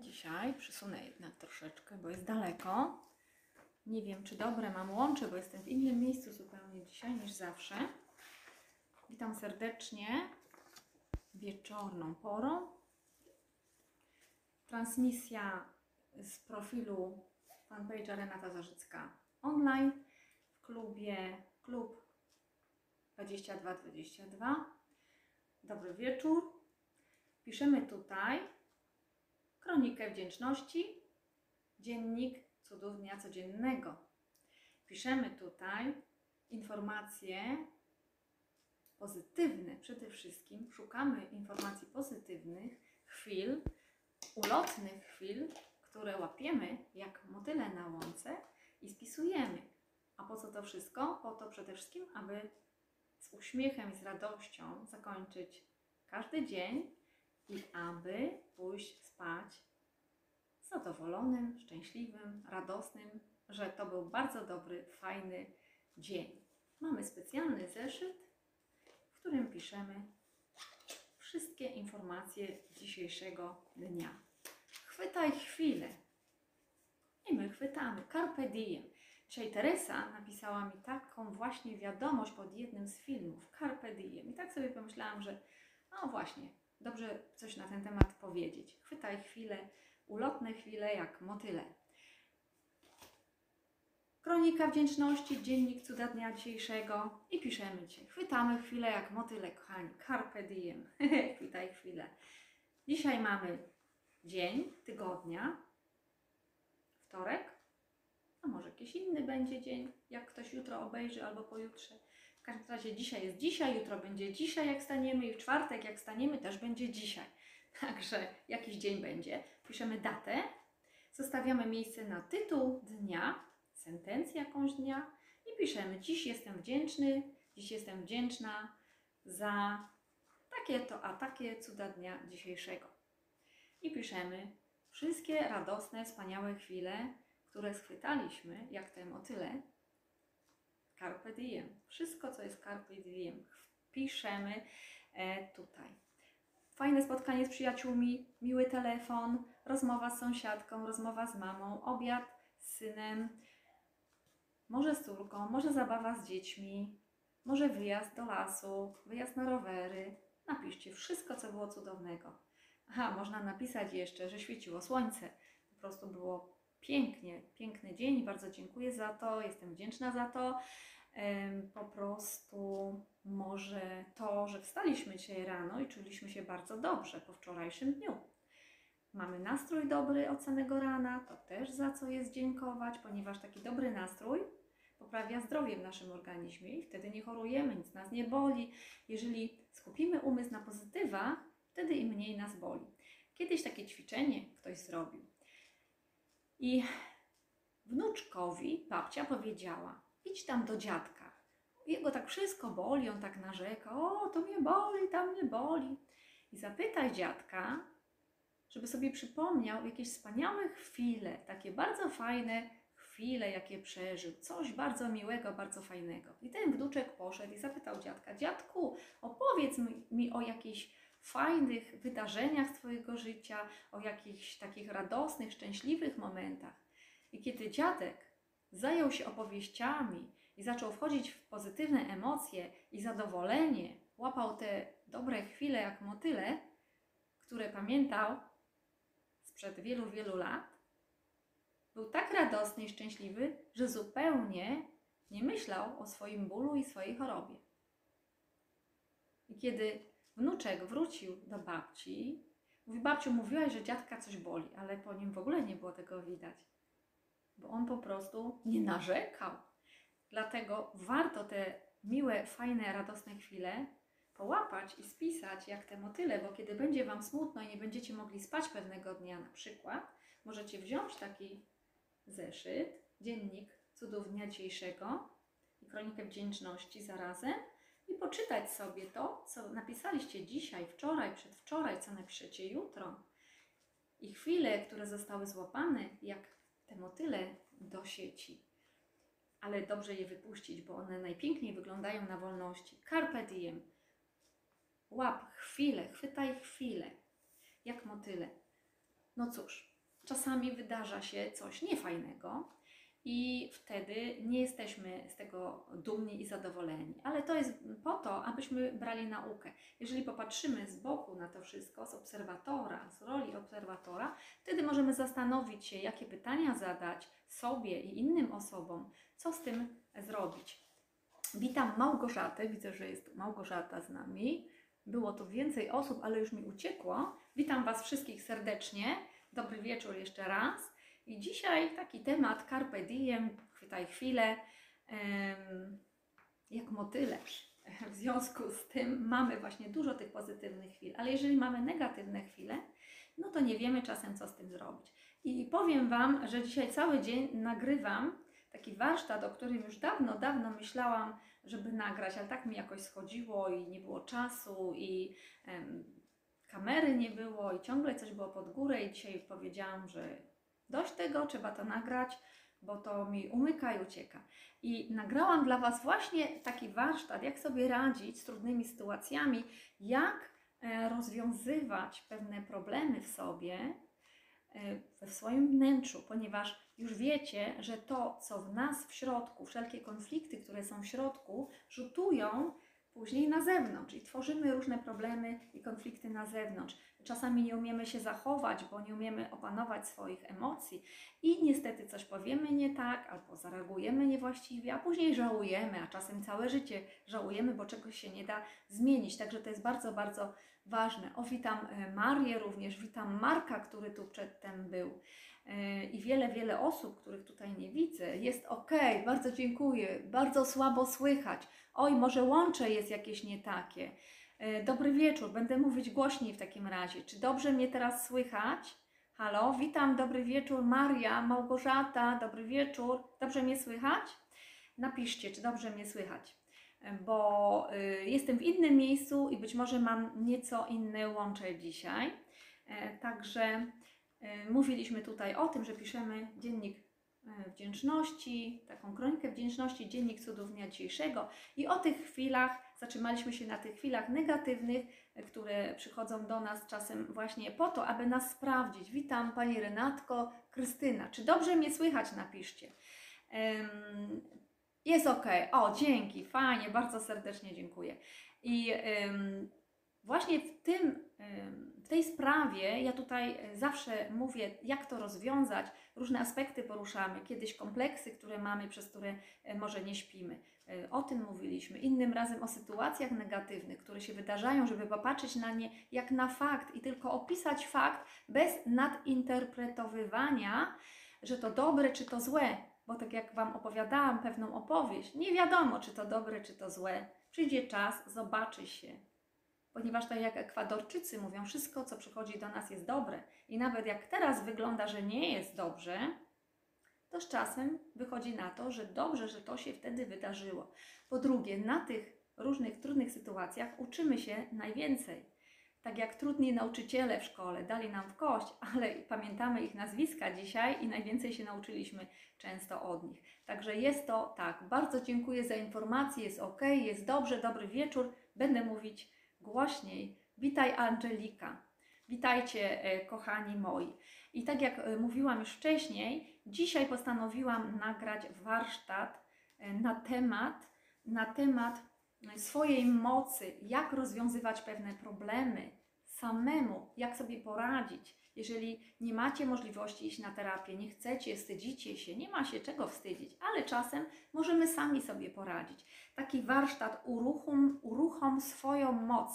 dzisiaj. Przysunę jednak troszeczkę, bo jest daleko. Nie wiem, czy dobre mam łącze, bo jestem w innym miejscu zupełnie dzisiaj niż zawsze. Witam serdecznie wieczorną porą. Transmisja z profilu fanpage'a Renata Zarzycka online w klubie Klub 2222. Dobry wieczór. Piszemy tutaj kronikę wdzięczności, dziennik cudów dnia codziennego. Piszemy tutaj informacje pozytywne przede wszystkim. Szukamy informacji pozytywnych, chwil, ulotnych chwil, które łapiemy jak motyle na łące i spisujemy. A po co to wszystko? Po to przede wszystkim, aby z uśmiechem i z radością zakończyć każdy dzień i aby pójść spać zadowolonym, szczęśliwym, radosnym, że to był bardzo dobry, fajny dzień. Mamy specjalny zeszyt, w którym piszemy wszystkie informacje dzisiejszego dnia. Chwytaj chwilę. I my chwytamy. Carpe diem. Dzisiaj Teresa napisała mi taką właśnie wiadomość pod jednym z filmów. Carpe diem. I tak sobie pomyślałam, że no właśnie, dobrze coś na ten temat powiedzieć. Chwytaj chwilę, ulotne chwile jak motyle. Kronika wdzięczności, dziennik cuda dnia dzisiejszego i piszemy Cię. Chwytamy chwilę jak motyle, kochani. Carpe diem. Chwytaj chwilę. Dzisiaj mamy dzień tygodnia, wtorek, a może jakiś inny będzie dzień, jak ktoś jutro obejrzy albo pojutrze. Każdym razie dzisiaj jest dzisiaj, jutro będzie dzisiaj, jak staniemy i w czwartek, jak staniemy, też będzie dzisiaj. Także jakiś dzień będzie. Piszemy datę, zostawiamy miejsce na tytuł dnia, sentencję jakąś dnia i piszemy dziś jestem wdzięczny, dziś jestem wdzięczna za takie to, a takie cuda dnia dzisiejszego. I piszemy wszystkie radosne, wspaniałe chwile, które schwytaliśmy, jak te motyle, carpe diem. Wszystko, co jest carpe diem, piszemy e, tutaj. Fajne spotkanie z przyjaciółmi, miły telefon, rozmowa z sąsiadką, rozmowa z mamą, obiad z synem, może z córką, może zabawa z dziećmi, może wyjazd do lasu, wyjazd na rowery. Napiszcie wszystko, co było cudownego. Aha, można napisać jeszcze, że świeciło słońce. Po prostu było pięknie, piękny dzień. Bardzo dziękuję za to, jestem wdzięczna za to. Po prostu może to, że wstaliśmy dzisiaj rano i czuliśmy się bardzo dobrze po wczorajszym dniu. Mamy nastrój dobry od samego rana, to też za co jest dziękować, ponieważ taki dobry nastrój poprawia zdrowie w naszym organizmie i wtedy nie chorujemy, nic nas nie boli. Jeżeli skupimy umysł na pozytywach, wtedy i mniej nas boli. Kiedyś takie ćwiczenie ktoś zrobił. I wnuczkowi babcia powiedziała: idź tam do dziadka. Jego tak wszystko boli, on tak narzeka: o, to mnie boli, tam mnie boli. I zapytaj dziadka, żeby sobie przypomniał jakieś wspaniałe chwile, takie bardzo fajne chwile, jakie przeżył, coś bardzo miłego, bardzo fajnego. I ten wnuczek poszedł i zapytał dziadka: Dziadku, opowiedz mi, o jakichś fajnych wydarzeniach z Twojego życia, o jakichś takich radosnych, szczęśliwych momentach. I kiedy dziadek zajął się opowieściami i zaczął wchodzić w pozytywne emocje i zadowolenie, łapał te dobre chwile jak motyle, które pamiętał sprzed wielu, wielu lat, był tak radosny i szczęśliwy, że zupełnie nie myślał o swoim bólu i swojej chorobie. I kiedy wnuczek wrócił do babci, mówi: Babciu, mówiłaś, że dziadka coś boli, ale po nim w ogóle nie było tego widać bo on po prostu nie narzekał. Dlatego warto te miłe, fajne, radosne chwile połapać i spisać jak te motyle, bo kiedy będzie Wam smutno i nie będziecie mogli spać pewnego dnia na przykład, możecie wziąć taki zeszyt, dziennik cudów dnia dzisiejszego i kronikę wdzięczności zarazem poczytać sobie to, co napisaliście dzisiaj, wczoraj, przedwczoraj, co napiszecie jutro. I chwile, które zostały złapane, jak te motyle do sieci. Ale dobrze je wypuścić, bo one najpiękniej wyglądają na wolności. Carpe diem. Łap chwilę, chwytaj chwilę. Jak motyle. No cóż, czasami wydarza się coś niefajnego i wtedy nie jesteśmy z tego dumni i zadowoleni. Ale to jest po to, abyśmy brali naukę. Jeżeli popatrzymy z boku na to wszystko, z obserwatora, z roli obserwatora, wtedy możemy zastanowić się, jakie pytania zadać sobie i innym osobom, co z tym zrobić. Witam Małgorzatę, widzę, że jest Małgorzata z nami. Było tu więcej osób, ale już mi uciekło. Witam Was wszystkich serdecznie. Dobry wieczór jeszcze raz. I dzisiaj taki temat Carpe Diem, chwytaj chwilę, jak motyle. W związku z tym mamy właśnie dużo tych pozytywnych chwil, ale jeżeli mamy negatywne chwile, no to nie wiemy czasem, co z tym zrobić. I powiem Wam, że dzisiaj cały dzień nagrywam taki warsztat, o którym już dawno, dawno myślałam, żeby nagrać, ale tak mi jakoś schodziło i nie było czasu i em, kamery nie było i ciągle coś było pod górę i dzisiaj powiedziałam, że dość tego, trzeba to nagrać, bo to mi umyka i ucieka. I nagrałam dla Was właśnie taki warsztat, jak sobie radzić z trudnymi sytuacjami, jak e, rozwiązywać pewne problemy w sobie, e, we swoim wnętrzu, ponieważ już wiecie, że to, co w nas w środku, wszelkie konflikty, które są w środku, rzutują później na zewnątrz i tworzymy różne problemy i konflikty na zewnątrz. Czasami nie umiemy się zachować, bo nie umiemy opanować swoich emocji i niestety coś powiemy nie tak, albo zareagujemy niewłaściwie, a później żałujemy, a czasem całe życie żałujemy, bo czegoś się nie da zmienić. Także to jest bardzo, bardzo ważne. O, witam e, Marię również, witam Marka, który tu przedtem był e, i wiele, wiele osób, których tutaj nie widzę. Jest ok, bardzo dziękuję, bardzo słabo słychać. Oj, może łącze jest jakieś nie takie. E, Dobry wieczór, będę mówić głośniej w takim razie. Czy dobrze mnie teraz słychać? Halo, witam, dobry wieczór, Maria, Małgorzata, dobry wieczór. Dobrze mnie słychać? Napiszcie, czy dobrze mnie słychać, E, bo y, jestem w innym miejscu i być może mam nieco inne łącze dzisiaj. E, Także mówiliśmy tutaj o tym, że piszemy dziennik e, wdzięczności, taką kronikę wdzięczności, dziennik cudów dnia dzisiejszego i o tych chwilach, zatrzymaliśmy się na tych chwilach negatywnych, e, które przychodzą do nas czasem właśnie po to, aby nas sprawdzić. Witam Pani Renatko, Krystyna. Czy dobrze mnie słychać? Napiszcie. Jest ok. O, dzięki, fajnie, bardzo serdecznie dziękuję. I właśnie w tym, w tej sprawie ja tutaj e, zawsze mówię, jak to rozwiązać. Różne aspekty poruszamy. Kiedyś kompleksy, które mamy, przez które e, może nie śpimy. E, O tym mówiliśmy. Innym razem o sytuacjach negatywnych, które się wydarzają, żeby popatrzeć na nie jak na fakt i tylko opisać fakt bez nadinterpretowywania, że to dobre czy to złe. Bo tak jak Wam opowiadałam pewną opowieść, nie wiadomo, czy to dobre, czy to złe. Przyjdzie czas, zobaczy się. Ponieważ tak jak Ekwadorczycy mówią, wszystko, co przychodzi do nas jest dobre. I nawet jak teraz wygląda, że nie jest dobrze, to z czasem wychodzi na to, że dobrze, że to się wtedy wydarzyło. Po drugie, na tych różnych trudnych sytuacjach uczymy się najwięcej. Tak jak trudni nauczyciele w szkole dali nam w kość, ale pamiętamy ich nazwiska dzisiaj i najwięcej się nauczyliśmy często od nich. Także jest to tak. Bardzo dziękuję za informację, jest ok, jest dobrze, dobry wieczór. Będę mówić głośniej. Witaj Angelika. Witajcie, e, kochani moi. I tak jak e, mówiłam już wcześniej, dzisiaj postanowiłam nagrać warsztat e, na temat, na temat swojej mocy, jak rozwiązywać pewne problemy samemu, jak sobie poradzić. Jeżeli nie macie możliwości iść na terapię, nie chcecie, wstydzicie się, nie ma się czego wstydzić, ale czasem możemy sami sobie poradzić. Taki warsztat uruchom, uruchom swoją moc,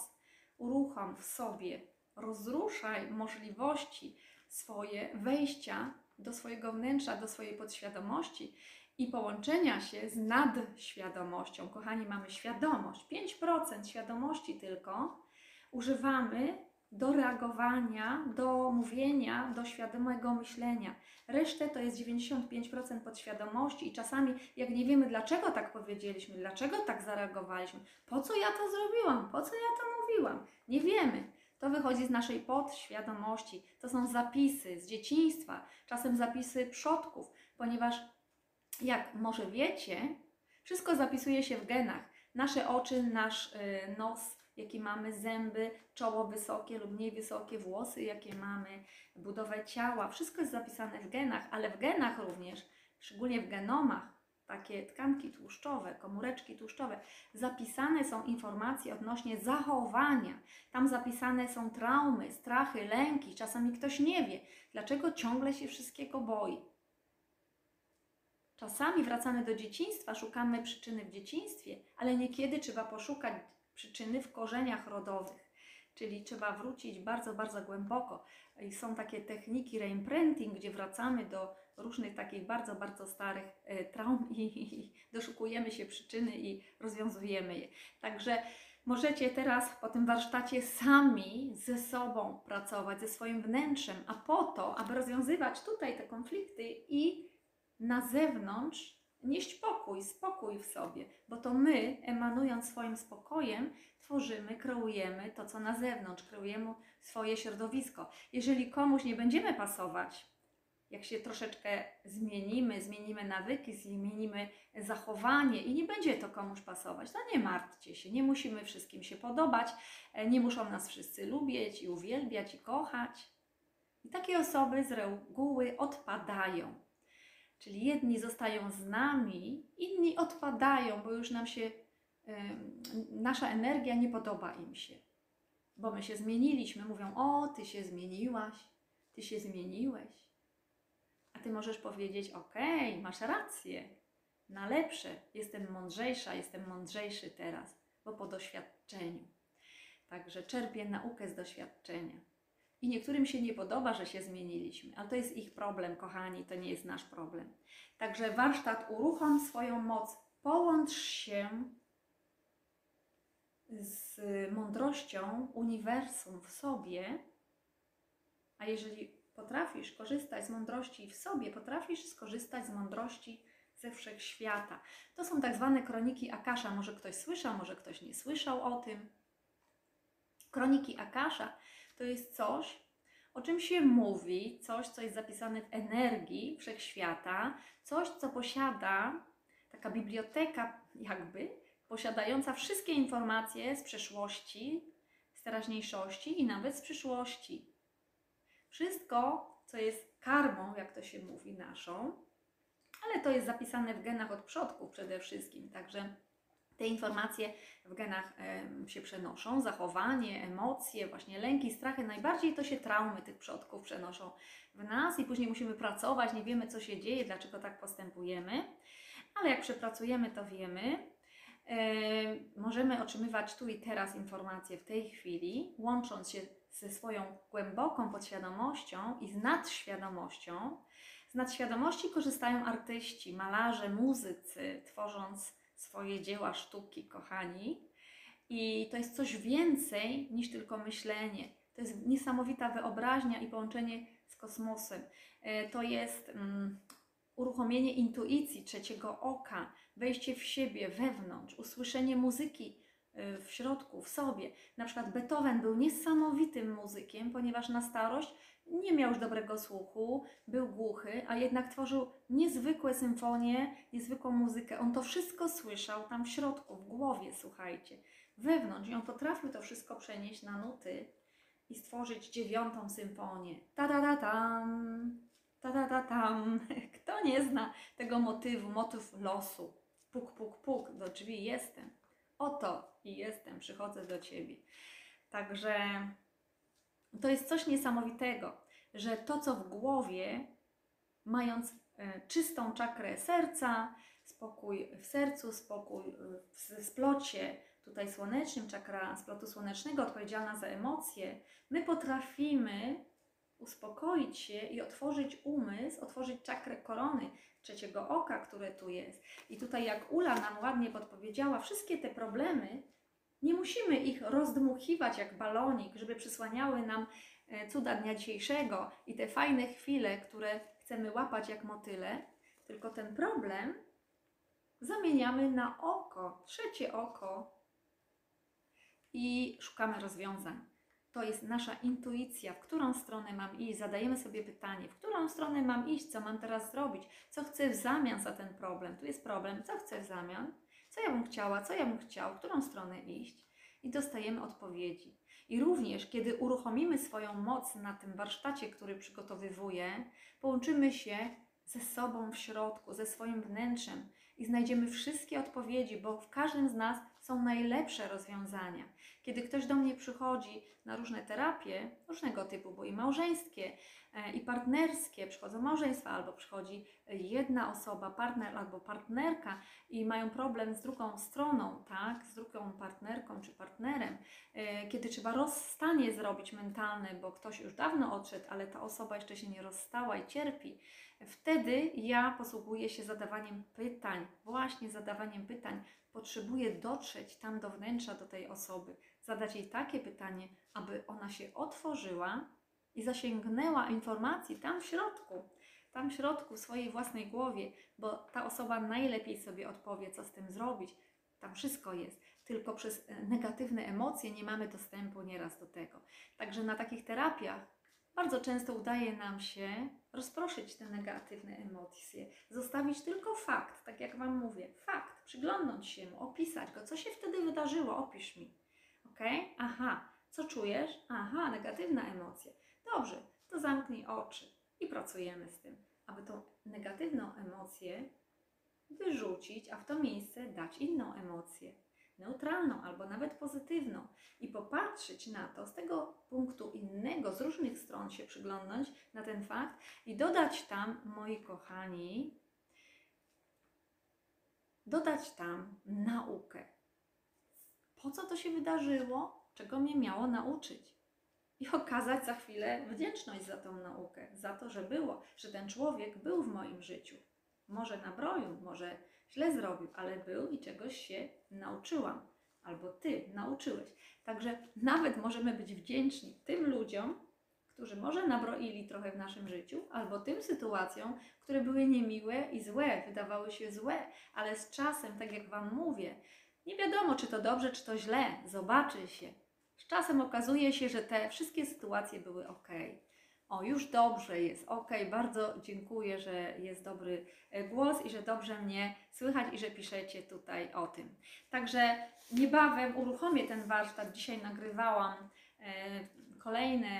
uruchom w sobie, rozruszaj możliwości swoje wejścia do swojego wnętrza, do swojej podświadomości i połączenia się z nadświadomością. Kochani, mamy świadomość, 5% świadomości tylko używamy do reagowania, do mówienia, do świadomego myślenia. Resztę to jest 95% podświadomości i czasami jak nie wiemy dlaczego tak powiedzieliśmy, dlaczego tak zareagowaliśmy, po co ja to zrobiłam, po co ja to mówiłam, nie wiemy. To wychodzi z naszej podświadomości. To są zapisy z dzieciństwa, czasem zapisy przodków, ponieważ jak może wiecie, wszystko zapisuje się w genach. Nasze oczy, nasz y, nos, jakie mamy zęby, czoło wysokie lub mniej wysokie, włosy, jakie mamy, budowę ciała. Wszystko jest zapisane w genach, ale w genach również, szczególnie w genomach, takie tkanki tłuszczowe, komóreczki tłuszczowe, zapisane są informacje odnośnie zachowania. Tam zapisane są traumy, strachy, lęki. Czasami ktoś nie wie, dlaczego ciągle się wszystkiego boi. Czasami wracamy do dzieciństwa, szukamy przyczyny w dzieciństwie, ale niekiedy trzeba poszukać przyczyny w korzeniach rodowych. Czyli trzeba wrócić bardzo, bardzo głęboko. I są takie techniki reimprinting, gdzie wracamy do różnych takich bardzo, bardzo starych e, traum i, i doszukujemy się przyczyny i rozwiązujemy je. Także możecie teraz po tym warsztacie sami ze sobą pracować, ze swoim wnętrzem, a po to, aby rozwiązywać tutaj te konflikty i na zewnątrz nieść pokój, spokój w sobie, bo to my, emanując swoim spokojem, tworzymy, kreujemy to, co na zewnątrz, kreujemy swoje środowisko. Jeżeli komuś nie będziemy pasować, jak się troszeczkę zmienimy, zmienimy nawyki, zmienimy zachowanie i nie będzie to komuś pasować, to nie martwcie się, nie musimy wszystkim się podobać, e, nie muszą nas wszyscy lubić i uwielbiać i kochać. I takie osoby z reguły odpadają. Czyli jedni zostają z nami, inni odpadają, bo już nam się, nasza energia nie podoba im się. Bo my się zmieniliśmy. Mówią: O, ty się zmieniłaś, ty się zmieniłeś. A ty możesz powiedzieć: Okej, okay, masz rację, na lepsze, jestem mądrzejsza, jestem mądrzejszy teraz, bo po doświadczeniu. Także czerpię naukę z doświadczenia. I niektórym się nie podoba, że się zmieniliśmy, ale to jest ich problem, kochani, to nie jest nasz problem. Także warsztat uruchom swoją moc, połącz się z mądrością uniwersum w sobie, a jeżeli potrafisz korzystać z mądrości w sobie, potrafisz skorzystać z mądrości ze wszechświata. To są tak zwane kroniki Akasza. Może ktoś słyszał, może ktoś nie słyszał o tym. Kroniki Akasza to jest coś, o czym się mówi, coś, co jest zapisane w energii wszechświata, coś, co posiada taka biblioteka, jakby posiadająca wszystkie informacje z przeszłości, z teraźniejszości i nawet z przyszłości. Wszystko, co jest karmą, jak to się mówi, naszą, ale to jest zapisane w genach od przodków przede wszystkim, także te informacje w genach się przenoszą, zachowanie, emocje, właśnie lęki, strachy, najbardziej to się traumy tych przodków przenoszą w nas i później musimy pracować, nie wiemy co się dzieje, dlaczego tak postępujemy, ale jak przepracujemy, to wiemy. Możemy otrzymywać tu i teraz informacje w tej chwili, łącząc się ze swoją głęboką podświadomością i z nadświadomością. Z nadświadomości korzystają artyści, malarze, muzycy, tworząc swoje dzieła sztuki, kochani. I to jest coś więcej niż tylko myślenie. To jest niesamowita wyobraźnia i połączenie z kosmosem. E, to jest um, uruchomienie intuicji trzeciego oka, wejście w siebie, wewnątrz, usłyszenie muzyki e, w środku, w sobie. Na przykład Beethoven był niesamowitym muzykiem, ponieważ na starość nie miał już dobrego słuchu, był głuchy, a jednak tworzył niezwykłe symfonie, niezwykłą muzykę. On to wszystko słyszał tam w środku, w głowie, słuchajcie, wewnątrz. I on potrafił to wszystko przenieść na nuty i stworzyć dziewiątą symfonię. Ta da da tam, ta da da tam. Kto nie zna tego motywu, motyw losu? Puk, puk, puk, do drzwi jestem. Oto i jestem, przychodzę do Ciebie. Także to jest coś niesamowitego, że to, co w głowie, mając e, czystą czakrę serca, spokój w sercu, spokój w splocie tutaj słonecznym, czakra splotu słonecznego odpowiedzialna za emocje, my potrafimy uspokoić się i otworzyć umysł, otworzyć czakrę korony, trzeciego oka, które tu jest. I tutaj jak Ula nam ładnie podpowiedziała, wszystkie te problemy nie musimy ich rozdmuchiwać jak balonik, żeby przysłaniały nam cuda dnia dzisiejszego i te fajne chwile, które chcemy łapać jak motyle, tylko ten problem zamieniamy na oko, trzecie oko i szukamy rozwiązań. To jest nasza intuicja, w którą stronę mam iść. Zadajemy sobie pytanie, w którą stronę mam iść, co mam teraz zrobić, co chcę w zamian za ten problem. Tu jest problem, co chcę w zamian co ja bym chciała, co ja bym chciał, w którą stronę iść. i dostajemy odpowiedzi. I również, kiedy uruchomimy swoją moc na tym warsztacie, który przygotowywuję, połączymy się ze sobą w środku, ze swoim wnętrzem i znajdziemy wszystkie odpowiedzi, bo w każdym z nas są najlepsze rozwiązania. Kiedy ktoś do mnie przychodzi na różne terapie, różnego typu, bo i małżeńskie, e, i partnerskie, przychodzą małżeństwa, albo przychodzi jedna osoba, partner albo partnerka i mają problem z drugą stroną, tak, z drugą partnerką czy partnerem, e, kiedy trzeba rozstanie zrobić mentalne, bo ktoś już dawno odszedł, ale ta osoba jeszcze się nie rozstała i cierpi, wtedy ja posługuję się zadawaniem pytań, właśnie zadawaniem pytań. Potrzebuję dotrzeć tam do wnętrza do tej osoby, zadać jej takie pytanie, aby ona się otworzyła i zasięgnęła informacji tam w środku, tam w środku, w swojej własnej głowie, bo ta osoba najlepiej sobie odpowie, co z tym zrobić. Tam wszystko jest, tylko przez e, negatywne emocje nie mamy dostępu nieraz do tego. Także na takich terapiach bardzo często udaje nam się rozproszyć te negatywne emocje, zostawić tylko fakt, tak jak Wam mówię, fakt, przyglądnąć się mu, opisać go, co się wtedy wydarzyło, opisz mi. Ok? Aha, co czujesz? Aha, negatywna emocja. Dobrze, to zamknij oczy i pracujemy z tym, aby tą negatywną emocję wyrzucić, a w to miejsce dać inną emocję, neutralną albo nawet pozytywną i popatrzeć na to z tego punktu innego, z różnych stron się przyglądnąć na ten fakt i dodać tam, moi kochani, dodać tam naukę. Po co to się wydarzyło? Czego mnie miało nauczyć? i okazać za chwilę wdzięczność za tą naukę, za to, że było, że ten człowiek był w moim życiu. Może nabroił, może źle zrobił, ale był i czegoś się nauczyłam, albo ty nauczyłeś. Także nawet możemy być wdzięczni tym ludziom, którzy może nabroili trochę w naszym życiu, albo tym sytuacjom, które były niemiłe i złe, wydawały się złe, ale z czasem, tak jak Wam mówię, nie wiadomo, czy to dobrze, czy to źle, zobaczy się, z czasem okazuje się, że te wszystkie sytuacje były ok. O, już dobrze jest, ok, bardzo dziękuję, że jest dobry e, głos i że dobrze mnie słychać i że piszecie tutaj o tym. Także niebawem uruchomię ten warsztat. Dzisiaj nagrywałam e, kolejne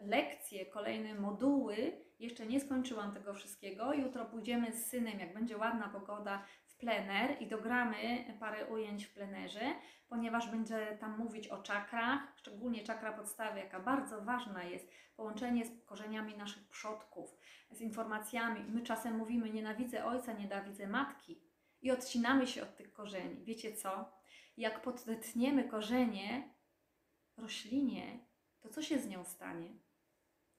lekcje, kolejne moduły. Jeszcze nie skończyłam tego wszystkiego. Jutro pójdziemy z synem, jak będzie ładna pogoda, plener i dogramy parę ujęć w plenerze, ponieważ będzie tam mówić o czakrach, szczególnie czakra podstawy, jaka bardzo ważna jest, połączenie z korzeniami naszych przodków, z informacjami. My czasem mówimy nienawidzę ojca, nienawidzę matki i odcinamy się od tych korzeni. Wiecie co? Jak podetniemy korzenie roślinie, to co się z nią stanie?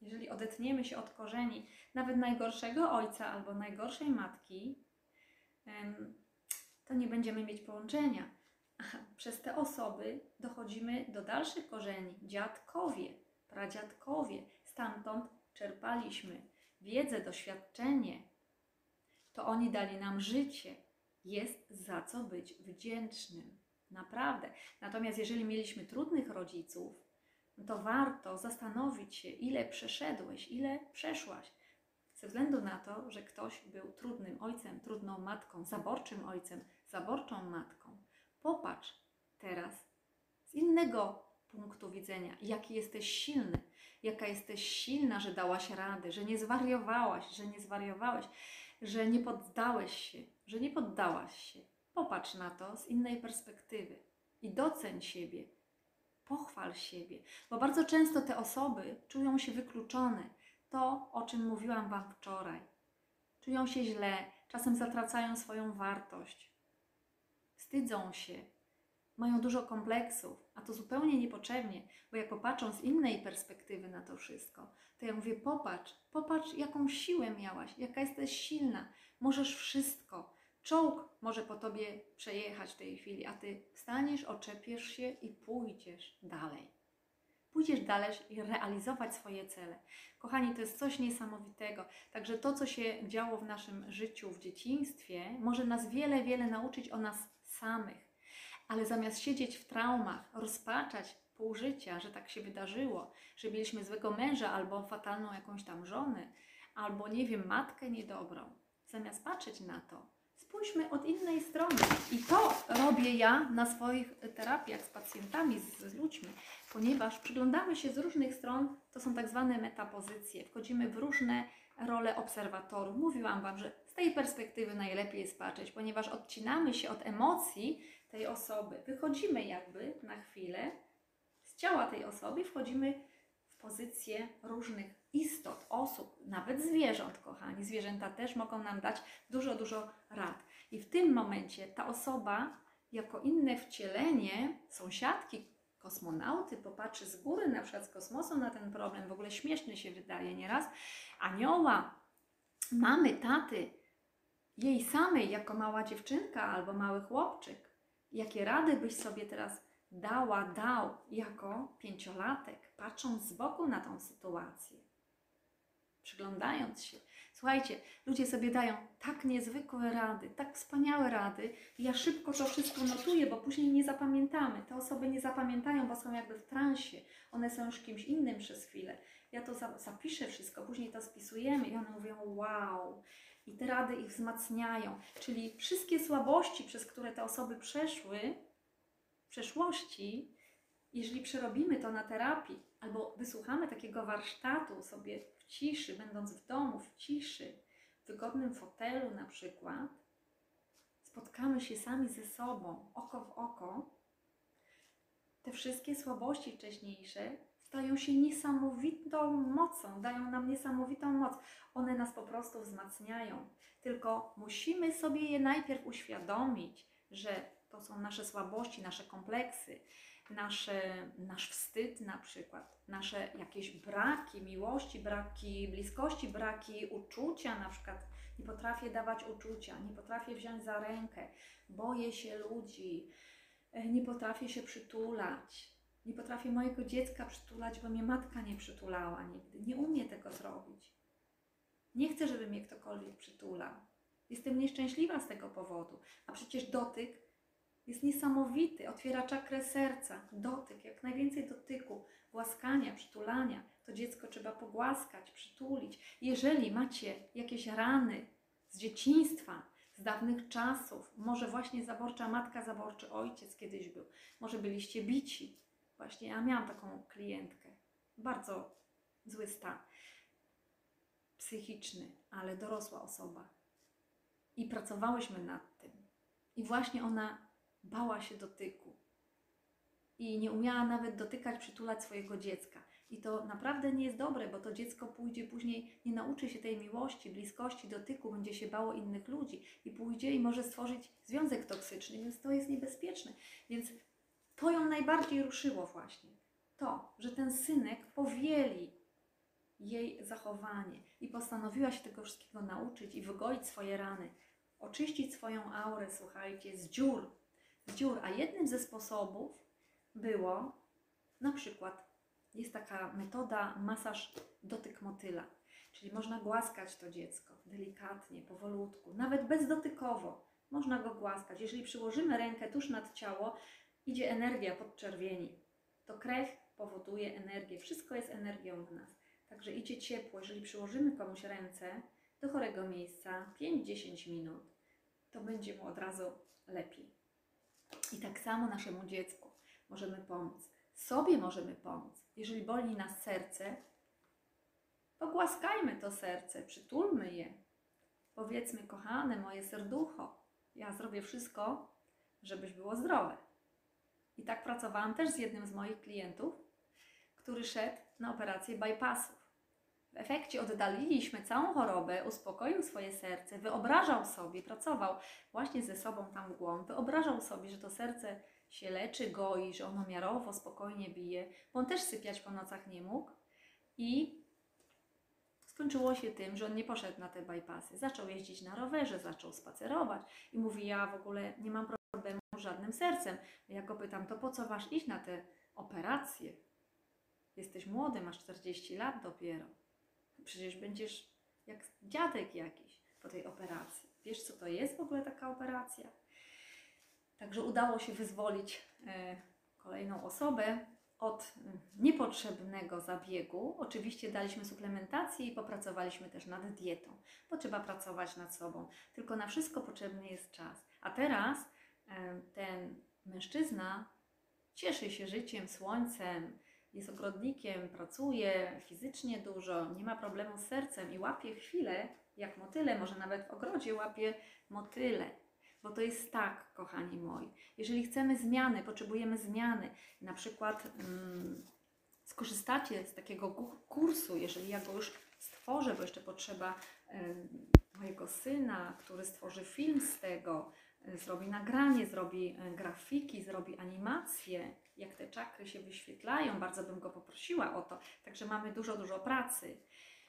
Jeżeli odetniemy się od korzeni nawet najgorszego ojca albo najgorszej matki, to nie będziemy mieć połączenia. Przez te osoby dochodzimy do dalszych korzeni. Dziadkowie, pradziadkowie, stamtąd czerpaliśmy wiedzę, doświadczenie. To oni dali nam życie. Jest za co być wdzięcznym. Naprawdę. Natomiast jeżeli mieliśmy trudnych rodziców, to warto zastanowić się, ile przeszedłeś, ile przeszłaś ze względu na to, że ktoś był trudnym ojcem, trudną matką, zaborczym ojcem, zaborczą matką. Popatrz teraz z innego punktu widzenia, jaki jesteś silny, jaka jesteś silna, że dałaś radę, że nie zwariowałaś, że nie zwariowałeś, że nie poddałeś się, że nie poddałaś się. Popatrz na to z innej perspektywy i doceń siebie, pochwal siebie, bo bardzo często te osoby czują się wykluczone to, o czym mówiłam Wam wczoraj. Czują się źle, czasem zatracają swoją wartość, wstydzą się, mają dużo kompleksów, a to zupełnie niepotrzebnie, bo jak popatrzą z innej perspektywy na to wszystko, to ja mówię: popatrz, popatrz, jaką siłę miałaś, jaka jesteś silna, możesz wszystko. Czołg może po tobie przejechać w tej chwili, a ty wstaniesz, oczepiesz się i pójdziesz dalej pójdziesz dalej i realizować swoje cele. Kochani, to jest coś niesamowitego. Także to, co się działo w naszym życiu w dzieciństwie, może nas wiele, wiele nauczyć o nas samych. Ale zamiast siedzieć w traumach, rozpaczać pół życia, że tak się wydarzyło, że mieliśmy złego męża albo fatalną jakąś tam żonę, albo nie wiem, matkę niedobrą, zamiast patrzeć na to Spójrzmy od innej strony. I to robię ja na swoich terapiach z pacjentami, z, z ludźmi, ponieważ przyglądamy się z różnych stron, to są tak zwane metapozycje. Wchodzimy w różne role obserwatorów. Mówiłam Wam, że z tej perspektywy najlepiej jest patrzeć, ponieważ odcinamy się od emocji tej osoby. Wychodzimy jakby na chwilę z ciała tej osoby, wchodzimy w pozycję różnych istot, osób, nawet zwierząt, kochani. Zwierzęta też mogą nam dać dużo, dużo rad. I w tym momencie ta osoba, jako inne wcielenie, sąsiadki, kosmonauty, popatrzy z góry, na przykład z kosmosu na ten problem, w ogóle śmieszny się wydaje nieraz, anioła, mamy, taty, jej samej jako mała dziewczynka albo mały chłopczyk, jakie rady byś sobie teraz dała, dał jako pięciolatek, patrząc z boku na tą sytuację, przyglądając się. Słuchajcie, ludzie sobie dają tak niezwykłe rady, tak wspaniałe rady. Ja szybko to wszystko notuję, bo później nie zapamiętamy. Te osoby nie zapamiętają, bo są jakby w transie. One są już kimś innym przez chwilę. Ja to za- zapiszę wszystko, później to spisujemy i one mówią wow. I te rady ich wzmacniają. Czyli wszystkie słabości, przez które te osoby przeszły w przeszłości, jeżeli przerobimy to na terapii, albo wysłuchamy takiego warsztatu sobie ciszy, będąc w domu, w ciszy, w wygodnym fotelu na przykład, spotkamy się sami ze sobą, oko w oko, te wszystkie słabości wcześniejsze stają się niesamowitą mocą, dają nam niesamowitą moc. One nas po prostu wzmacniają. Tylko musimy sobie je najpierw uświadomić, że to są nasze słabości, nasze kompleksy, nasze, nasz wstyd na przykład, nasze jakieś braki miłości, braki bliskości, braki uczucia na przykład. Nie potrafię dawać uczucia, nie potrafię wziąć za rękę, boję się ludzi, e, nie potrafię się przytulać, nie potrafię mojego dziecka przytulać, bo mnie matka nie przytulała nigdy. Nie umie tego zrobić. Nie chcę, żeby mnie ktokolwiek przytulał. Jestem nieszczęśliwa z tego powodu. A przecież dotyk jest niesamowity, otwiera czakrę serca. Dotyk, jak najwięcej dotyku, głaskania, przytulania. To dziecko trzeba pogłaskać, przytulić. Jeżeli macie jakieś rany z dzieciństwa, z dawnych czasów, może właśnie zaborcza matka, zaborczy ojciec kiedyś był, może byliście bici. Właśnie ja miałam taką klientkę. Bardzo zły stan psychiczny, ale dorosła osoba. I pracowałyśmy nad tym. I właśnie ona bała się dotyku. I nie umiała nawet dotykać, przytulać swojego dziecka. I to naprawdę nie jest dobre, bo to dziecko pójdzie później, nie nauczy się tej miłości, bliskości, dotyku, będzie się bało innych ludzi i pójdzie i może stworzyć związek toksyczny, więc to jest niebezpieczne. Więc to ją najbardziej ruszyło właśnie. To, że ten synek powieli jej zachowanie i postanowiła się tego wszystkiego nauczyć i wygoić swoje rany, oczyścić swoją aurę, słuchajcie, z dziur, dziur. A jednym ze sposobów było na przykład jest taka metoda masaż dotyk motyla, czyli można głaskać to dziecko delikatnie, powolutku, nawet bezdotykowo. Można go głaskać. Jeżeli przyłożymy rękę tuż nad ciało, idzie energia podczerwieni. To krew powoduje energię. Wszystko jest energią w nas. Także idzie ciepło. Jeżeli przyłożymy komuś ręce do chorego miejsca 5-10 minut, to będzie mu od razu lepiej. I tak samo naszemu dziecku możemy pomóc. Sobie możemy pomóc. Jeżeli boli nas serce, pogłaskajmy to serce, przytulmy je. Powiedzmy, kochane moje serducho, ja zrobię wszystko, żebyś było zdrowe. I tak pracowałam też z jednym z moich klientów, który szedł na operację bypassów. W efekcie oddaliliśmy całą chorobę, uspokoił swoje serce, wyobrażał sobie, pracował właśnie ze sobą tam w głąb, wyobrażał sobie, że to serce się leczy, goi, że ono miarowo, spokojnie bije, bo on też sypiać po nocach nie mógł. I skończyło się tym, że on nie poszedł na te bypassy. Zaczął jeździć na rowerze, zaczął spacerować i mówi, ja w ogóle nie mam problemu z żadnym sercem. Ja go pytam, to po co masz iść na te operacje? Jesteś młody, masz 40 lat dopiero. Przecież będziesz jak dziadek jakiś po tej operacji. Wiesz, co to jest w ogóle taka operacja? Także udało się wyzwolić e, kolejną osobę. od niepotrzebnego zabiegu. Oczywiście daliśmy suplementację i popracowaliśmy też nad dietą, bo trzeba pracować nad sobą. Tylko na wszystko potrzebny jest czas. A teraz e, ten mężczyzna cieszy się życiem, słońcem, jest ogrodnikiem, pracuje fizycznie dużo, nie ma problemu z sercem i łapie chwilę, jak motyle, może nawet w ogrodzie łapie motyle. Bo to jest tak, kochani moi. Jeżeli chcemy zmiany, potrzebujemy zmiany, na przykład mm, skorzystacie z takiego kursu, jeżeli ja go już stworzę, bo jeszcze potrzeba em, mojego syna, który stworzy film z tego, e, zrobi nagranie, zrobi e, grafiki, zrobi animację, jak te czakry się wyświetlają, bardzo bym go poprosiła o to. Także mamy dużo, dużo pracy.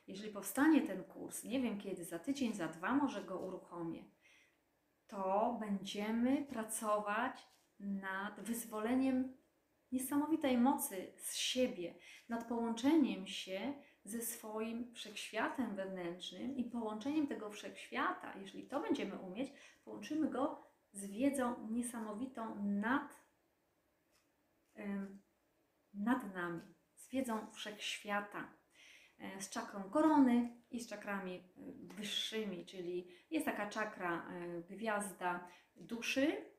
Jeżeli powstanie ten kurs, nie wiem kiedy, za tydzień, za dwa może go uruchomię, to będziemy pracować nad wyzwoleniem niesamowitej mocy z siebie, nad połączeniem się ze swoim wszechświatem wewnętrznym i połączeniem tego wszechświata, jeżeli to będziemy umieć, połączymy go z wiedzą niesamowitą nad, em, nad nami, z wiedzą wszechświata, e, z czakrą korony i z czakrami e, wyższymi, czyli jest taka czakra e, gwiazda duszy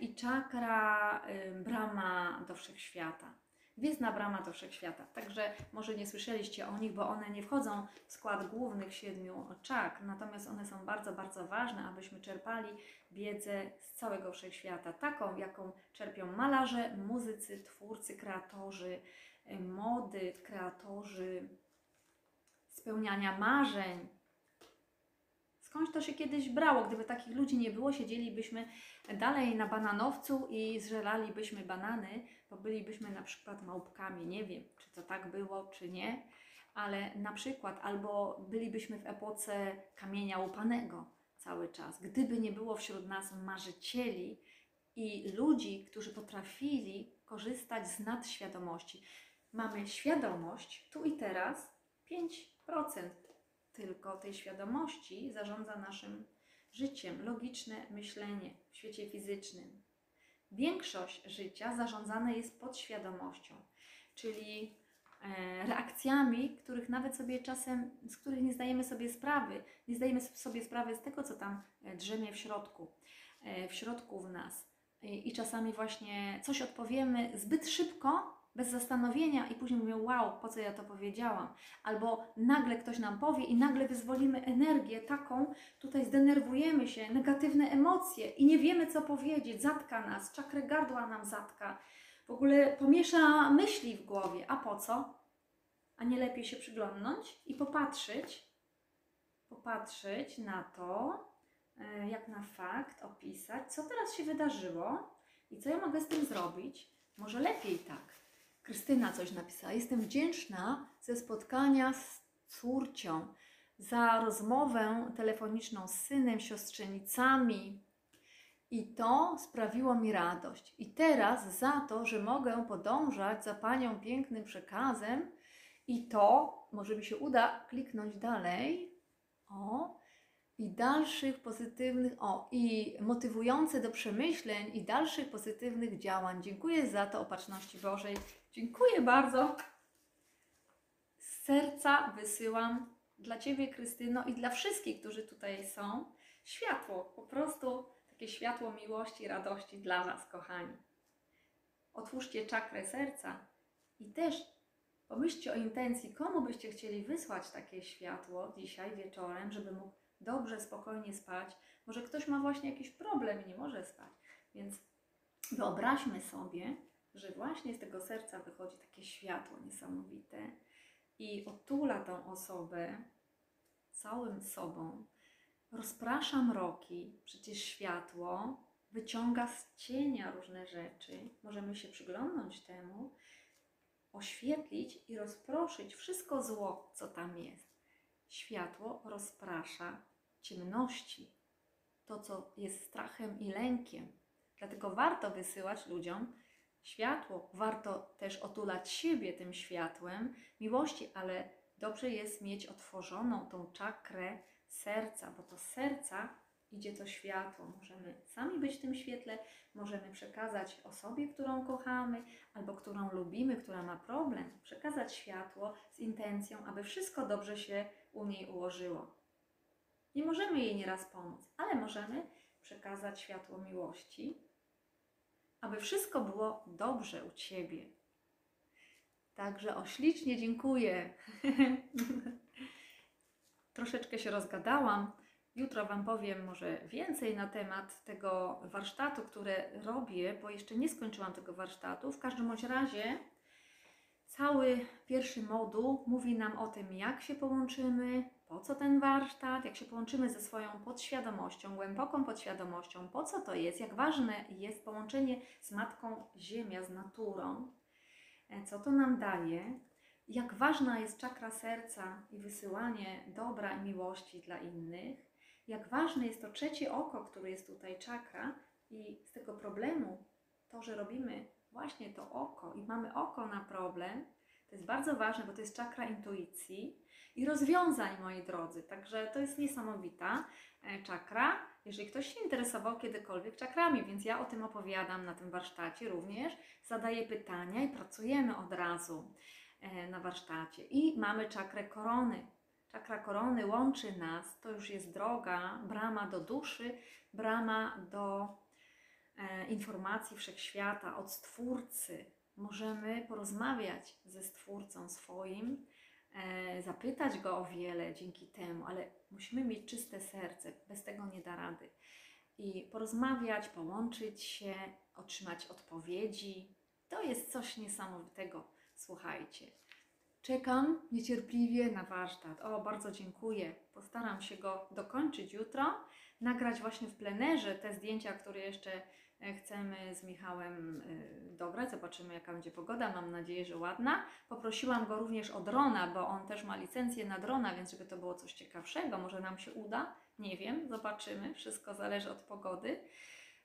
i czakra brama do wszechświata. Gwiezdna brama do wszechświata. Także może nie słyszeliście o nich, bo one nie wchodzą w skład głównych siedmiu czakr, natomiast one są bardzo, bardzo ważne, abyśmy czerpali wiedzę z całego wszechświata, taką, jaką czerpią malarze, muzycy, twórcy, kreatorzy e, mody, kreatorzy spełniania marzeń. Skądś to się kiedyś brało? Gdyby takich ludzi nie było, siedzielibyśmy dalej na bananowcu i zżeralibyśmy banany, bo bylibyśmy na przykład małpkami. Nie wiem, czy to tak było, czy nie, ale na przykład, albo bylibyśmy w epoce kamienia łupanego cały czas. Gdyby nie było wśród nas marzycieli i ludzi, którzy potrafili korzystać z nadświadomości. Mamy świadomość tu i teraz 5% tylko tej świadomości zarządza naszym życiem, logiczne myślenie w świecie fizycznym. Większość życia zarządzane jest podświadomością, czyli e, reakcjami, których nawet sobie czasem, z których nie zdajemy sobie sprawy. Nie zdajemy sobie sprawy z tego, co tam e, drzemie w środku, e, w środku w nas. I, I czasami właśnie coś odpowiemy zbyt szybko, bez zastanowienia i później mówię, wow, po co ja to powiedziałam? Albo nagle ktoś nam powie i nagle wyzwolimy energię taką, tutaj zdenerwujemy się, negatywne emocje i nie wiemy, co powiedzieć, zatka nas, czakrę gardła nam zatka, w ogóle pomiesza myśli w głowie. A po co? A nie lepiej się przyglądnąć i popatrzeć, popatrzeć na to, e, jak na fakt, opisać, co teraz się wydarzyło i co ja mogę z tym zrobić. Może lepiej tak. Krystyna coś napisała. Jestem wdzięczna ze spotkania z córcią za rozmowę telefoniczną z synem, siostrzenicami. I to sprawiło mi radość. I teraz za to, że mogę podążać za Panią pięknym przekazem, i to, może mi się uda kliknąć dalej. O, i dalszych pozytywnych, o, i motywujące do przemyśleń i dalszych pozytywnych działań. Dziękuję za to opatrzności Bożej. Dziękuję bardzo. Z serca wysyłam dla Ciebie, Krystyno, i dla wszystkich, którzy tutaj są, światło, po prostu takie światło miłości, radości dla Was, kochani. Otwórzcie czakrę serca i też pomyślcie o intencji, komu byście chcieli wysłać takie światło dzisiaj wieczorem, żeby mógł dobrze, spokojnie spać. Może ktoś ma właśnie jakiś problem i nie może spać. Więc wyobraźmy sobie, że właśnie z tego serca wychodzi takie światło niesamowite i otula tą osobę całym sobą, rozprasza mroki, przecież światło wyciąga z cienia różne rzeczy. Możemy się przyglądnąć temu, oświetlić i rozproszyć wszystko zło, co tam jest. Światło rozprasza ciemności, to co jest strachem i lękiem. Dlatego warto wysyłać ludziom światło, warto też otulać siebie tym światłem miłości, ale dobrze jest mieć otworzoną tą czakrę serca, bo to serca idzie to światło. Możemy sami być w tym świetle, możemy przekazać osobie, którą kochamy albo którą lubimy, która ma problem, przekazać światło z intencją, aby wszystko dobrze się u niej ułożyło. Nie możemy jej nieraz pomóc, ale możemy przekazać światło miłości, aby wszystko było dobrze u Ciebie. Także o ślicznie dziękuję. Troszeczkę się rozgadałam. Jutro Wam powiem może więcej na temat tego warsztatu, które robię, bo jeszcze nie skończyłam tego warsztatu. W każdym bądź razie cały pierwszy moduł mówi nam o tym, jak się połączymy, po co ten warsztat, jak się połączymy ze swoją podświadomością, głęboką podświadomością, po co to jest, jak ważne jest połączenie z Matką Ziemia, z naturą, e, co to nam daje, jak ważna jest czakra serca i wysyłanie dobra i miłości dla innych, jak ważne jest to trzecie oko, które jest tutaj czakra? I z tego problemu, to, że robimy właśnie to oko i mamy oko na problem, to jest bardzo ważne, bo to jest czakra intuicji i rozwiązań, moi drodzy. Także to jest niesamowita e, czakra. Jeżeli ktoś się interesował kiedykolwiek czakrami, więc ja o tym opowiadam na tym warsztacie również, zadaję pytania i pracujemy od razu e, na warsztacie. I mamy czakrę korony. Czakra korony łączy nas, to już jest droga, brama do duszy, brama do e, informacji wszechświata, od Stwórcy. Możemy porozmawiać ze Stwórcą swoim, e, zapytać Go o wiele dzięki temu, ale musimy mieć czyste serce, bez tego nie da rady. I porozmawiać, połączyć się, otrzymać odpowiedzi. To jest coś niesamowitego, słuchajcie. Czekam niecierpliwie na warsztat. O, bardzo dziękuję. Postaram się go dokończyć jutro, nagrać właśnie w plenerze te zdjęcia, które jeszcze chcemy z Michałem e, dobrać. Zobaczymy, jaka będzie pogoda. Mam nadzieję, że ładna. Poprosiłam go również o drona, bo on też ma licencję na drona, więc żeby to było coś ciekawszego, może nam się uda. Nie wiem, zobaczymy. Wszystko zależy od pogody.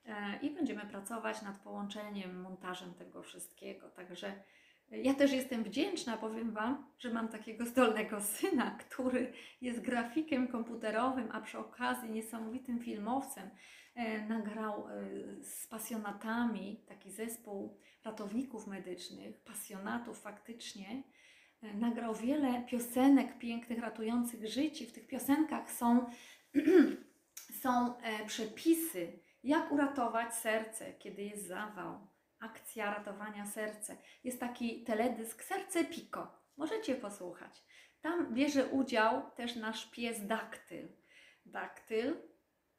E, I będziemy pracować nad połączeniem, montażem tego wszystkiego. Także ja też jestem wdzięczna, powiem Wam, że mam takiego zdolnego syna, który jest grafikiem komputerowym, a przy okazji niesamowitym filmowcem. E, nagrał e, z pasjonatami taki zespół ratowników medycznych, pasjonatów faktycznie. E, nagrał wiele piosenek pięknych, ratujących życie. W tych piosenkach są, są przepisy, jak uratować serce, kiedy jest zawał akcja ratowania serca. Jest taki teledysk Serce Piko. Możecie posłuchać. Tam bierze udział też nasz pies Daktyl. Daktyl,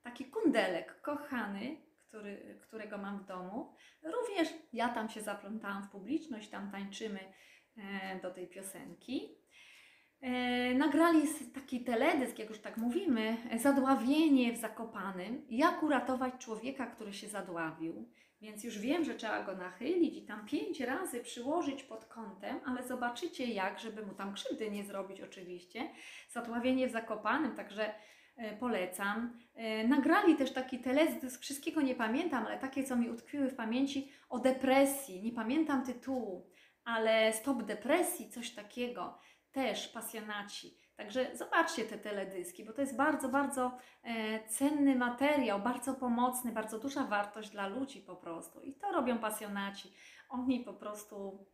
taki kundelek kochany, który, którego mam w domu. Również ja tam się zaplątałam w publiczność, tam tańczymy e, do tej piosenki. E, nagrali taki teledysk, jak już tak mówimy, zadławienie w Zakopanym, jak uratować człowieka, który się zadławił. Więc już wiem, że trzeba go nachylić i tam pięć razy przyłożyć pod kątem, ale zobaczycie jak, żeby mu tam krzywdy nie zrobić oczywiście. Zadławienie w Zakopanym, także polecam. E, nagrali też taki teledysk, wszystkiego nie pamiętam, ale takie, co mi utkwiły w pamięci, o depresji. Nie pamiętam tytułu, ale Stop Depresji, coś takiego. Też pasjonaci. Także zobaczcie te teledyski, bo to jest bardzo, bardzo e, cenny materiał, bardzo pomocny, bardzo duża wartość dla ludzi po prostu. I to robią pasjonaci. Oni po prostu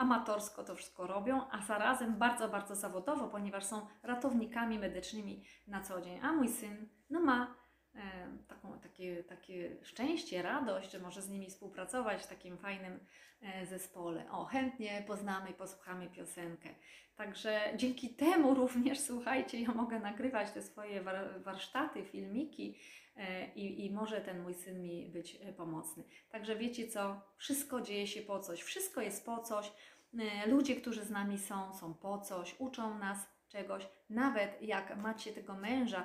amatorsko to wszystko robią, a zarazem bardzo, bardzo zawodowo, ponieważ są ratownikami medycznymi na co dzień. A mój syn no ma e, taką, takie, takie szczęście, radość, że może z nimi współpracować w takim fajnym e, zespole. O, chętnie poznamy i posłuchamy piosenkę. Także dzięki temu również, słuchajcie, ja mogę nagrywać te swoje warsztaty, filmiki i, i może ten mój syn mi być e, pomocny. Także wiecie co, wszystko dzieje się po coś, wszystko jest po coś. E, ludzie, którzy z nami są, są po coś, uczą nas czegoś. Nawet jak macie tego męża,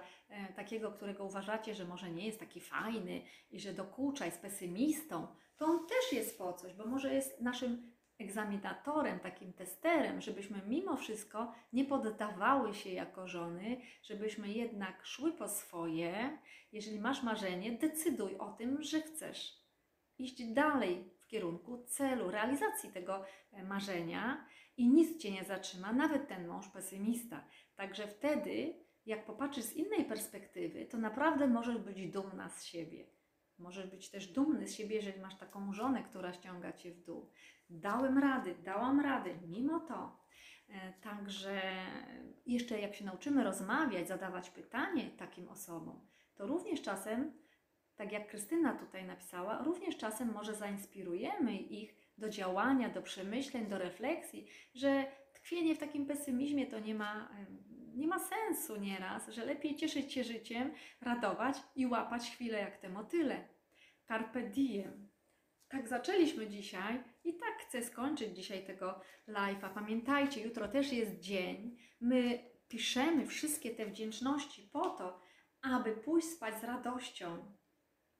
takiego, którego uważacie, że może nie jest taki fajny i że dokucza, jest pesymistą, to on też jest po coś, bo może jest naszym egzaminatorem, takim testerem, żebyśmy mimo wszystko nie poddawały się jako żony, żebyśmy jednak szły po swoje. Jeżeli masz marzenie, decyduj o tym, że chcesz iść dalej w kierunku celu, realizacji tego e, marzenia i nic cię nie zatrzyma, nawet ten mąż pesymista. Także wtedy jak popatrzysz z innej perspektywy, to naprawdę możesz być dumna z siebie. Możesz być też dumny z siebie, jeżeli masz taką żonę, która ściąga cię w dół. Dałem rady, dałam rady, mimo to. E, Także jeszcze jak się nauczymy rozmawiać, zadawać pytanie takim osobom, to również czasem, tak jak Krystyna tutaj napisała, również czasem może zainspirujemy ich do działania, do przemyśleń, do refleksji, że tkwienie w takim pesymizmie to nie ma, nie ma sensu nieraz, że lepiej cieszyć się życiem, radować i łapać chwilę jak te motyle. Carpe diem. Tak zaczęliśmy dzisiaj i tak chcę skończyć dzisiaj tego live'a. Pamiętajcie, jutro też jest dzień. My piszemy wszystkie te wdzięczności po to, aby pójść spać z radością,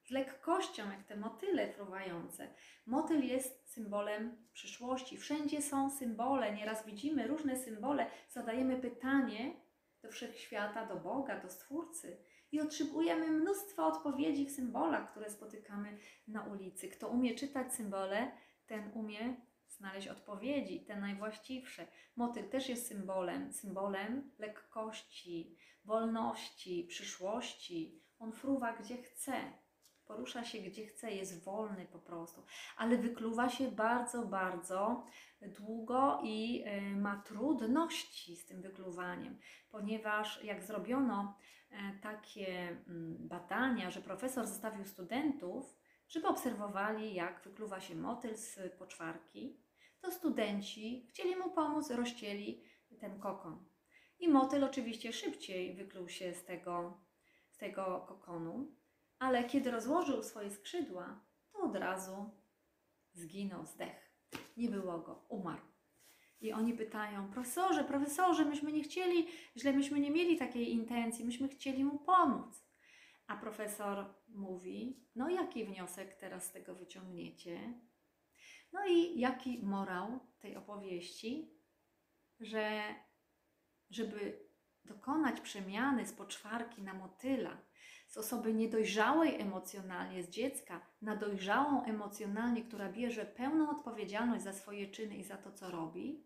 z lekkością, jak te motyle fruwające. Motyl jest symbolem przyszłości. Wszędzie są symbole. Nieraz widzimy różne symbole, zadajemy pytanie do wszechświata, do Boga, do Stwórcy i otrzymujemy mnóstwo odpowiedzi w symbolach, które spotykamy na ulicy. Kto umie czytać symbole, ten umie znaleźć odpowiedzi, te najwłaściwsze. Motyl też jest symbolem, symbolem lekkości, wolności, przyszłości. On fruwa gdzie chce, porusza się gdzie chce, jest wolny po prostu, ale wykluwa się bardzo, bardzo długo i e, ma trudności z tym wykluwaniem, ponieważ jak zrobiono e, takie mm, badania, że profesor zostawił studentów, żeby obserwowali, jak wykluwa się motyl z poczwarki, to studenci chcieli mu pomóc, rozcięli ten kokon. I motyl oczywiście szybciej wykluł się z tego, z tego kokonu, ale kiedy rozłożył swoje skrzydła, to od razu zginął, zdech. Nie było go, umarł. I oni pytają, profesorze, profesorze, myśmy nie chcieli, źle myśmy nie mieli takiej intencji, myśmy chcieli mu pomóc. A profesor mówi, no jaki wniosek teraz z tego wyciągniecie? No i jaki morał tej opowieści, że żeby dokonać przemiany z poczwarki na motyla, z osoby niedojrzałej emocjonalnie, z dziecka, na dojrzałą emocjonalnie, która bierze pełną odpowiedzialność za swoje czyny i za to, co robi,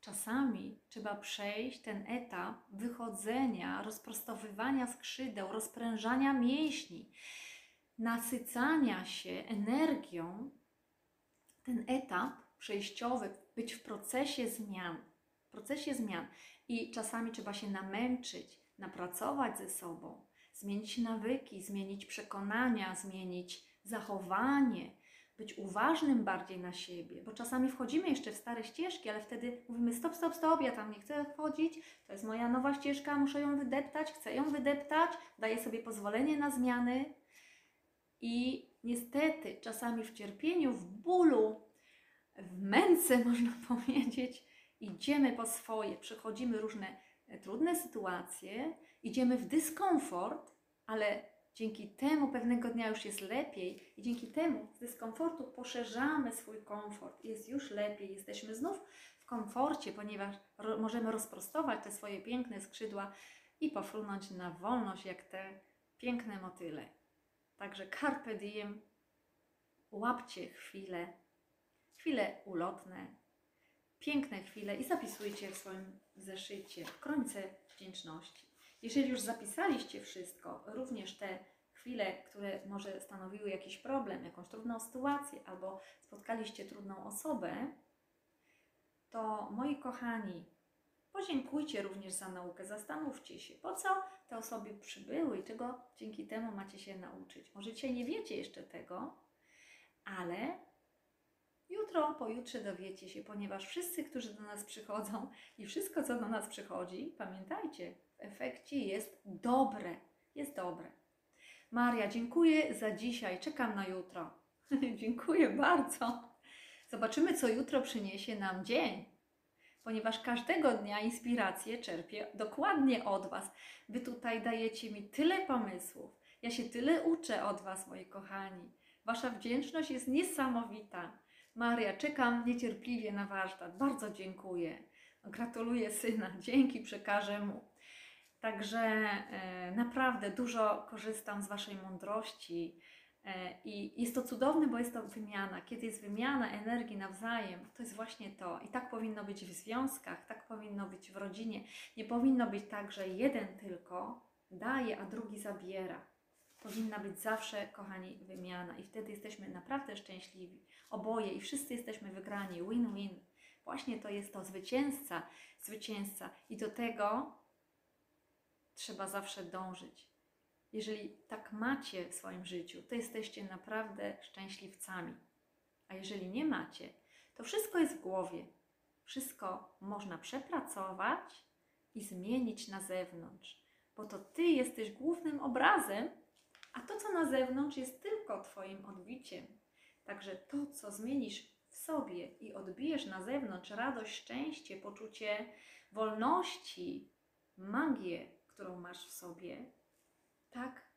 czasami trzeba przejść ten etap wychodzenia, rozprostowywania skrzydeł, rozprężania mięśni, nasycania się energią. Ten etap przejściowy, być w procesie zmian, procesie zmian i czasami trzeba się namęczyć, napracować ze sobą, zmienić nawyki, zmienić przekonania, zmienić zachowanie, być uważnym bardziej na siebie, bo czasami wchodzimy jeszcze w stare ścieżki, ale wtedy mówimy stop, stop, stop, ja tam nie chcę wchodzić, to jest moja nowa ścieżka, muszę ją wydeptać, chcę ją wydeptać, daję sobie pozwolenie na zmiany. I niestety czasami w cierpieniu, w bólu, w męce można powiedzieć, idziemy po swoje, przechodzimy różne trudne sytuacje, idziemy w dyskomfort, ale dzięki temu pewnego dnia już jest lepiej i dzięki temu z dyskomfortu poszerzamy swój komfort. Jest już lepiej, jesteśmy znów w komforcie, ponieważ ro możemy rozprostować te swoje piękne skrzydła i pofrunąć na wolność jak te piękne motyle. Także carpe diem, łapcie chwile, chwile ulotne, piękne chwile i zapisujcie w swoim zeszycie w krońce wdzięczności. Jeżeli już zapisaliście wszystko, również te chwile, które może stanowiły jakiś problem, jakąś trudną sytuację, albo spotkaliście trudną osobę, to moi kochani, podziękujcie również za naukę, zastanówcie się, po co te osoby przybyły i czego dzięki temu macie się nauczyć. Może dzisiaj nie wiecie jeszcze tego, ale Jutro, pojutrze dowiecie się, ponieważ wszyscy, którzy do nas przychodzą i wszystko, co do nas przychodzi, pamiętajcie, w efekcie jest dobre. Jest dobre. Maria, dziękuję za dzisiaj. Czekam na jutro. dziękuję bardzo. Zobaczymy, co jutro przyniesie nam dzień. Ponieważ każdego dnia inspirację czerpię dokładnie od Was. Wy tutaj dajecie mi tyle pomysłów. Ja się tyle uczę od Was, moi kochani. Wasza wdzięczność jest niesamowita. Maria, czekam niecierpliwie na warsztat. Bardzo dziękuję. Gratuluję syna. Dzięki przekażę mu. Także e, naprawdę dużo korzystam z Waszej mądrości. E, I jest to cudowne, bo jest to wymiana. Kiedy jest wymiana energii nawzajem, to jest właśnie to. I tak powinno być w związkach, tak powinno być w rodzinie. Nie powinno być tak, że jeden tylko daje, a drugi zabiera. Powinna być zawsze, kochani, wymiana. I wtedy jesteśmy naprawdę szczęśliwi. Oboje i wszyscy jesteśmy wygrani. Win-win. Właśnie to jest to zwycięzca, zwycięzca. I do tego trzeba zawsze dążyć. Jeżeli tak macie w swoim życiu, to jesteście naprawdę szczęśliwcami. A jeżeli nie macie, to wszystko jest w głowie. Wszystko można przepracować i zmienić na zewnątrz, bo to ty jesteś głównym obrazem, a to, co na zewnątrz, jest tylko Twoim odbiciem. Także to, co zmienisz w sobie i odbijesz na zewnątrz, radość, szczęście, poczucie wolności, magię, którą masz w sobie, tak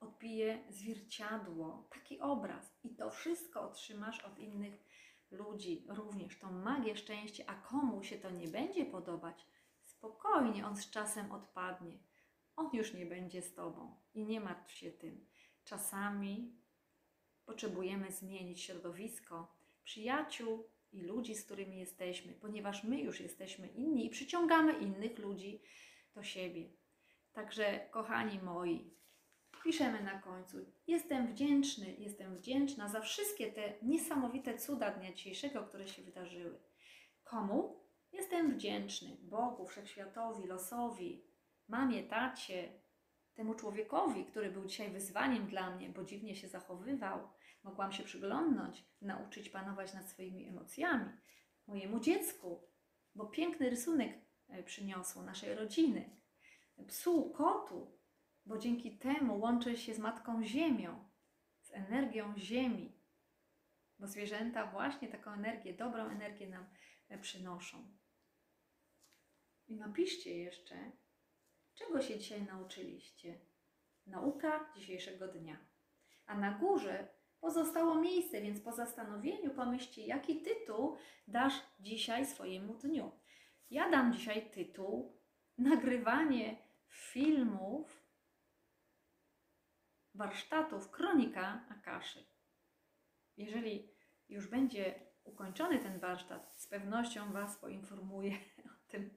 odbije zwierciadło, taki obraz. I to wszystko otrzymasz od innych ludzi, również tą magię, szczęście. A komu się to nie będzie podobać, spokojnie, on z czasem odpadnie. On już nie będzie z tobą i nie martw się tym. Czasami potrzebujemy zmienić środowisko, przyjaciół i ludzi, z którymi jesteśmy, ponieważ my już jesteśmy inni i przyciągamy innych ludzi do siebie. Także, kochani moi, piszemy na końcu. Jestem wdzięczny, jestem wdzięczna za wszystkie te niesamowite cuda dnia dzisiejszego, które się wydarzyły. Komu? Jestem wdzięczny Bogu, Wszechświatowi, losowi, mamie, tacie, temu człowiekowi, który był dzisiaj wyzwaniem dla mnie, bo dziwnie się zachowywał. Mogłam się przyglądnąć, nauczyć panować nad swoimi emocjami. Mojemu dziecku, bo piękny rysunek e, przyniosło naszej rodziny. Psu, kotu, bo dzięki temu łączę się z Matką Ziemią, z energią Ziemi. Bo zwierzęta właśnie taką energię, dobrą energię nam e, przynoszą. I napiszcie jeszcze, czego się dzisiaj nauczyliście. Nauka dzisiejszego dnia. A na górze pozostało miejsce, więc po zastanowieniu pomyślcie, jaki tytuł dasz dzisiaj swojemu dniu. Ja dam dzisiaj tytuł Nagrywanie filmów, warsztatów Kronika Akaszy. Jeżeli już będzie ukończony ten warsztat, z pewnością Was poinformuję o tym.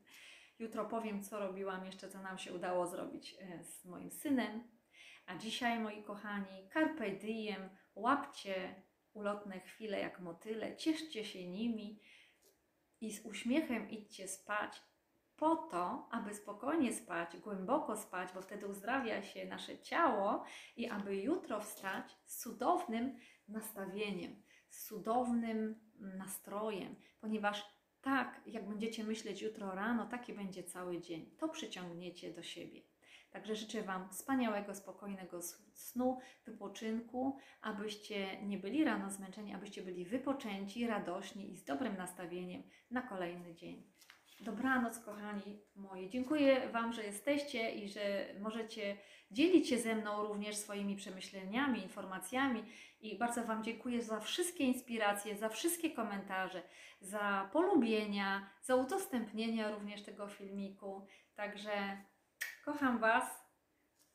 Jutro powiem, co robiłam jeszcze, co nam się udało zrobić e, z moim synem. A dzisiaj, moi kochani, carpe diem, łapcie ulotne chwile jak motyle, cieszcie się nimi i z uśmiechem idźcie spać po to, aby spokojnie spać, głęboko spać, bo wtedy uzdrawia się nasze ciało i aby jutro wstać z cudownym nastawieniem, z cudownym nastrojem, ponieważ tak, jak będziecie myśleć jutro rano, taki będzie cały dzień. To przyciągniecie do siebie. Także życzę Wam wspaniałego, spokojnego snu, wypoczynku, abyście nie byli rano zmęczeni, abyście byli wypoczęci, radośni i z dobrym nastawieniem na kolejny dzień. Dobranoc, kochani moi. Dziękuję Wam, że jesteście i że możecie dzielić się ze mną również swoimi przemyśleniami, informacjami. I bardzo Wam dziękuję za wszystkie inspiracje, za wszystkie komentarze, za polubienia, za udostępnienia również tego filmiku. Także kocham Was.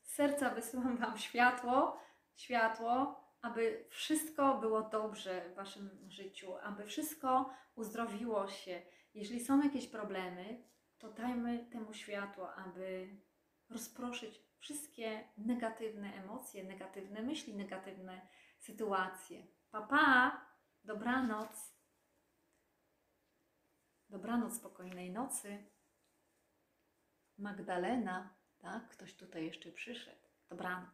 Serca wysyłam Wam światło, światło, aby wszystko było dobrze w Waszym życiu, aby wszystko uzdrowiło się jeżeli są jakieś problemy, to dajmy temu światło, aby rozproszyć wszystkie negatywne emocje, negatywne myśli, negatywne sytuacje. Papa, pa, dobranoc. Dobranoc, spokojnej nocy. Magdalena, tak? Ktoś tutaj jeszcze przyszedł. Dobranoc.